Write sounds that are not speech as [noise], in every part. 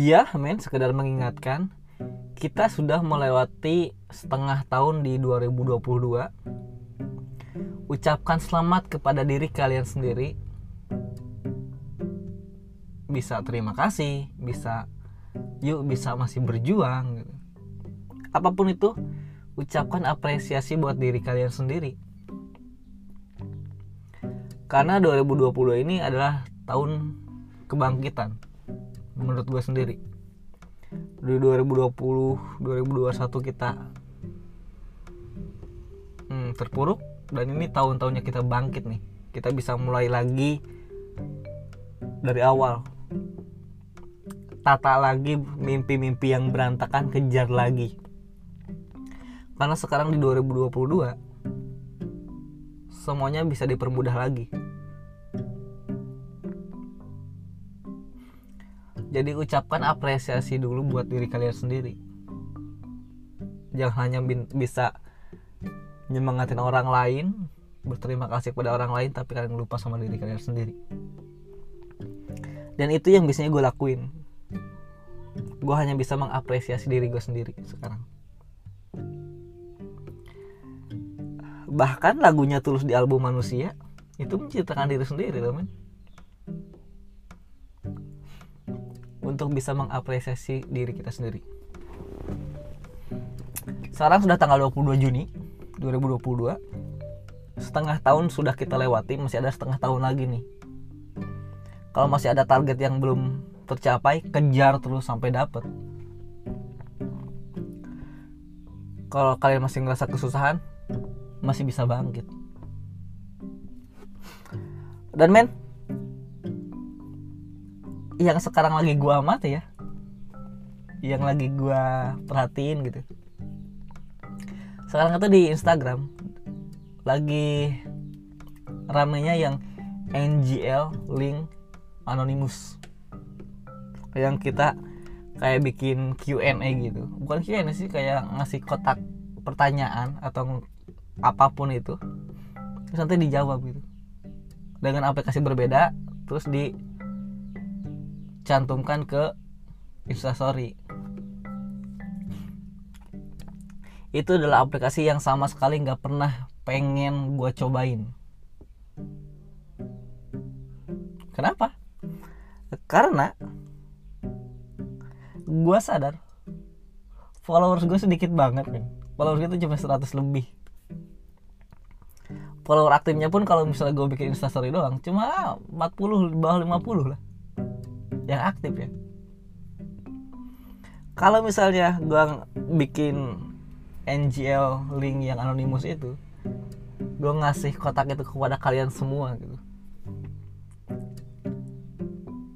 Ya, men, sekedar mengingatkan, kita sudah melewati setengah tahun di 2022. Ucapkan selamat kepada diri kalian sendiri. Bisa terima kasih, bisa yuk bisa masih berjuang. Apa pun itu, ucapkan apresiasi buat diri kalian sendiri. Karena 2020 ini adalah tahun kebangkitan menurut gue sendiri. Di 2020 2021 kita hmm, terpuruk dan ini tahun-tahunnya kita bangkit nih. Kita bisa mulai lagi dari awal. Tata lagi mimpi-mimpi yang berantakan kejar lagi. Karena sekarang di 2022 semuanya bisa dipermudah lagi Jadi ucapkan apresiasi dulu buat diri kalian sendiri. Jangan hanya bisa nyemangatin orang lain, berterima kasih kepada orang lain, tapi kalian lupa sama diri kalian sendiri. Dan itu yang biasanya gue lakuin. Gue hanya bisa mengapresiasi diri gue sendiri sekarang. Bahkan lagunya tulus di album manusia itu menciptakan diri sendiri teman untuk bisa mengapresiasi diri kita sendiri. Sekarang sudah tanggal 22 Juni 2022. Setengah tahun sudah kita lewati, masih ada setengah tahun lagi nih. Kalau masih ada target yang belum tercapai, kejar terus sampai dapet. Kalau kalian masih ngerasa kesusahan, masih bisa bangkit. Dan men, yang sekarang lagi gua amati ya. Yang lagi gua perhatiin gitu. Sekarang itu di Instagram. Lagi ramenya yang NGL link anonymous. Yang kita kayak bikin Q&A gitu. Bukan Q&A sih kayak ngasih kotak pertanyaan atau apa pun itu. Terus nanti dijawab gitu. Dengan aplikasi berbeda terus di cantumkan ke instastory. Itu adalah aplikasi yang sama sekali nggak pernah pengen gue cobain. Kenapa? Karena gue sadar followers gue sedikit banget kan followers gue itu cuma 100 lebih. Follower aktifnya pun kalau misalnya gue bikin instastory doang cuma 40 bawah 50 lah yang aktif ya. Kalau misalnya gue bikin NGL link yang anonimus itu gue ngasih kotak itu kepada kalian semua gitu.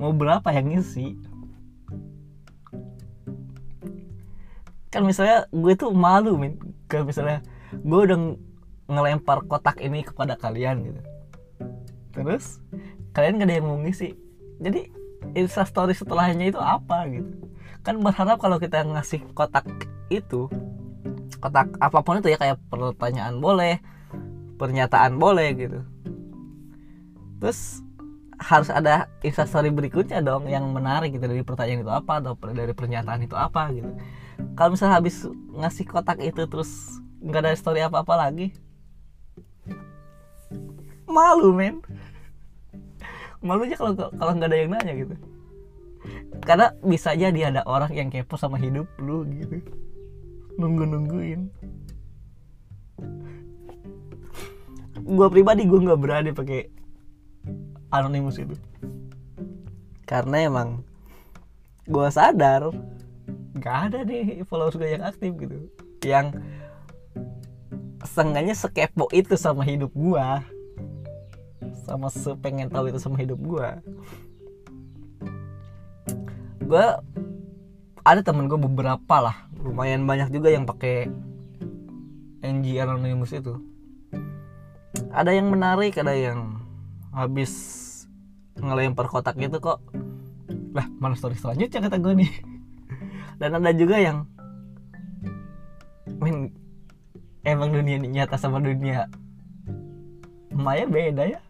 Mau berapa yang ngisi? Kan misalnya gue tuh malu min. Kalau misalnya gue udah ngelempar kotak ini kepada kalian gitu. Terus kalian gak ada yang mau ngisi. Jadi instastory setelahnya itu apa gitu. Kan berharap kalau kita ngasih kotak itu kotak apa pun itu ya kayak pertanyaan boleh pernyataan boleh gitu. Terus harus ada instastory berikutnya dong yang menarik gitu dari pertanyaan itu apa atau dari pernyataan itu apa gitu. Kalau misalnya habis ngasih kotak itu terus nggak ada story apa apa lagi malu men. Malunya kalau kalau nggak ada yang nanya gitu karena bisa aja dia ada orang yang kepo sama hidup lu gitu. Nunggu nungguin gue pribadi gue nggak berani pakai anonimus itu. Karena emang gue sadar nggak ada deh followers gue yang aktif gitu. Yang sengganya sekepo itu sama hidup gue sama sepengen tahu itu sama hidup gue gue ada temen gue beberapa lah. Lumayan banyak juga yang pakai NG Anonymous itu. Ada yang menarik ada yang habis ngelempar kotak gitu kok. Lah mana story selanjutnya kata gue nih. [laughs] Dan ada juga yang men emang dunia nyata sama dunia maya beda ya.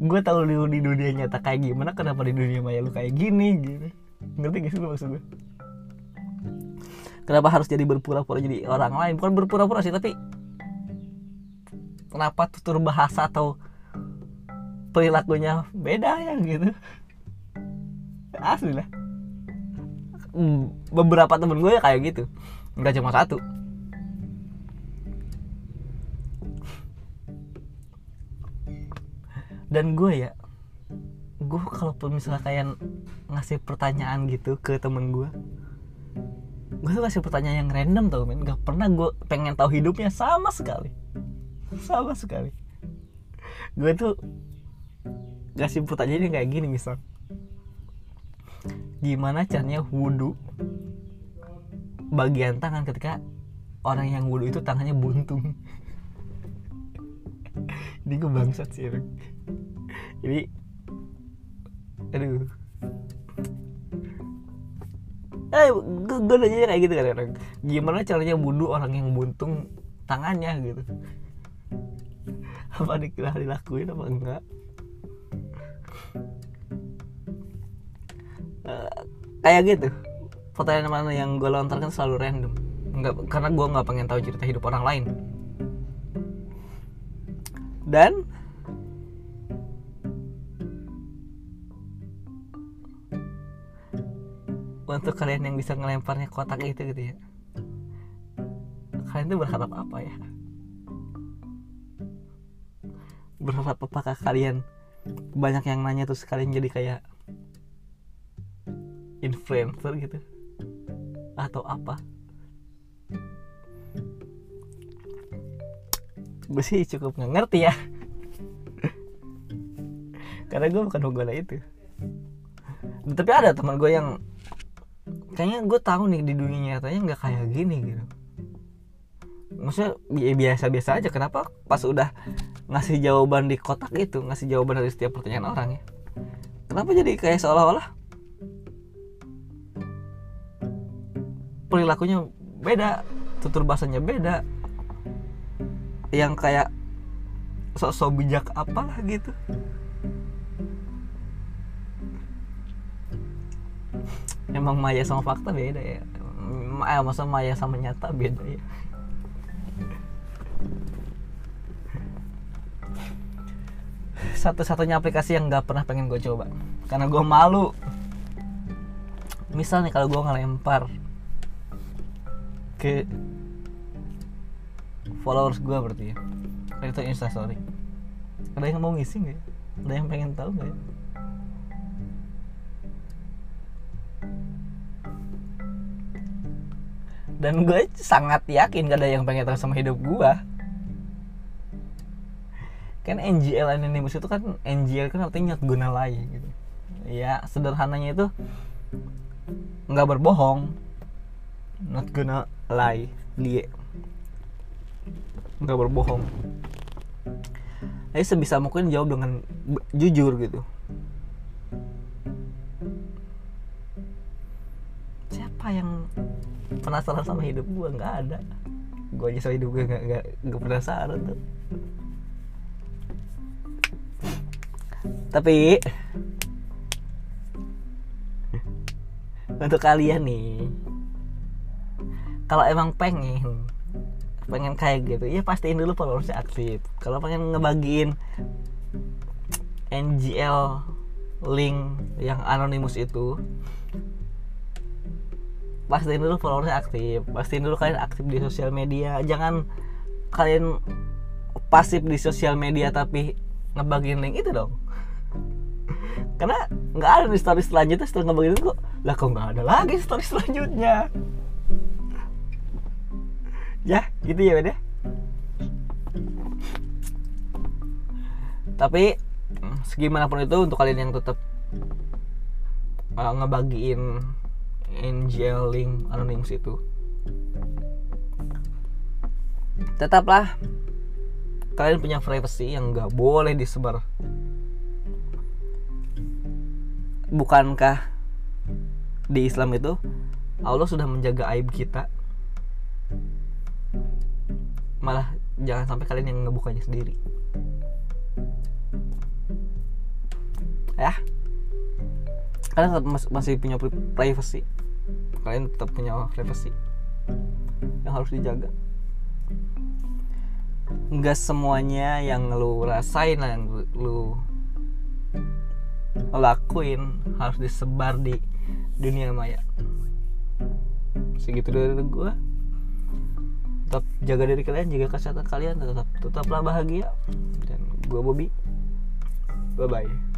Gue tahu di, di dunia nyata kayak gimana kenapa di dunia maya lu kayak gini gitu ngerti gak sih lu maksud gue kenapa harus jadi berpura-pura jadi orang lain? Bukan berpura-pura sih tapi kenapa tutur bahasa atau perilakunya beda ya gitu? Asli lah. Hmm, beberapa temen gue kayak gitu. Nggak cuma satu. Dan gue ya gue kalaupun misalnya kayak ngasih pertanyaan gitu ke temen gue gue tuh kasih pertanyaan yang random tau men. Gak pernah gue pengen tahu hidupnya. Sama sekali. Sama sekali. Gue tuh ngasih pertanyaan yang kayak gini misal. Gimana caranya wudhu bagian tangan ketika orang yang wudhu itu tangannya buntung? [laughs] Ini gue bangsat sih jadi aduh. Eh gue, gue nanya kayak gitu kan orang gimana caranya wudhu orang yang buntung tangannya gitu? Apa dikira dilakuin apa enggak? Eh, kayak gitu. Pertanyaan mana yang gue lontarkan selalu random. Nggak karena gue nggak pengen tahu cerita hidup orang lain. Dan untuk kalian yang bisa ngelemparnya kotak itu gitu ya? Kalian tuh berharap apa ya? Berharap apakah kalian banyak yang nanya terus kalian jadi kayak influencer gitu? Atau apa? Gue sih cukup nggak ngerti ya. [laughs] Karena gue bukan pengguna itu. Tapi ada teman gue yang kayaknya gue tahu nih di dunia nyatanya nggak kayak gini gitu. Maksudnya bi- biasa-biasa aja kenapa pas udah ngasih jawaban di kotak itu ngasih jawaban dari setiap pertanyaan orang ya? Kenapa jadi kayak seolah-olah perilakunya beda tutur bahasanya beda? Yang kayak sok-sok bijak apalah gitu emang maya sama fakta beda ya. Eh, masa maya sama nyata beda ya. Satu-satunya aplikasi yang nggak pernah pengen gue coba. Karena gue malu. Misal nih kalau gue ngelempar ke followers gue berarti ya. Itu instastory. Ada yang mau ngisi nggak ya? ada yang pengen tahu nggak ya? Dan gue sangat yakin gak ada yang pengen tahu sama hidup gue kan NGL anonymous itu kan NGL kan artinya not gonna lie gitu. Ya sederhananya itu nggak berbohong. Not gonna lie lie. Nggak berbohong. Jadi sebisa mungkin jawab dengan jujur gitu. Siapa yang penasaran sama hidup gue nggak ada. Gue aja sama hidup gue nggak nggak nggak penasaran tuh. Tapi untuk kalian nih kalau emang pengen pengen kayak gitu ya pastiin dulu followersnya aktif. Kalau pengen ngebagiin NGL link yang anonymous itu pastiin dulu followersnya aktif. Pastiin dulu kalian aktif di sosial media. Jangan kalian pasif di sosial media tapi ngebagiin link itu dong. [laughs] Karena nggak ada di story selanjutnya setelah ngebagiin itu kok. Lah kok nggak ada lagi story selanjutnya? [laughs] Ya gitu ya beda tapi mm, segimanapun itu untuk kalian yang tetap uh, ngebagiin NGL link anonymous itu tetaplah. Kalian punya privacy yang nggak boleh disebar. Bukankah di Islam itu Allah sudah menjaga aib kita? Malah jangan sampai kalian yang ngebukanya sendiri. Ya kalian tetap mas- masih punya pri- privacy. Kalian tetap punya privacy. Yang harus dijaga. Nggak semuanya yang lu rasain yang lu lakuin harus disebar di dunia maya. Segitu dari gue tetap jaga diri kalian jaga kesehatan kalian tetap tetaplah bahagia. Dan gue Bobby. Bye bye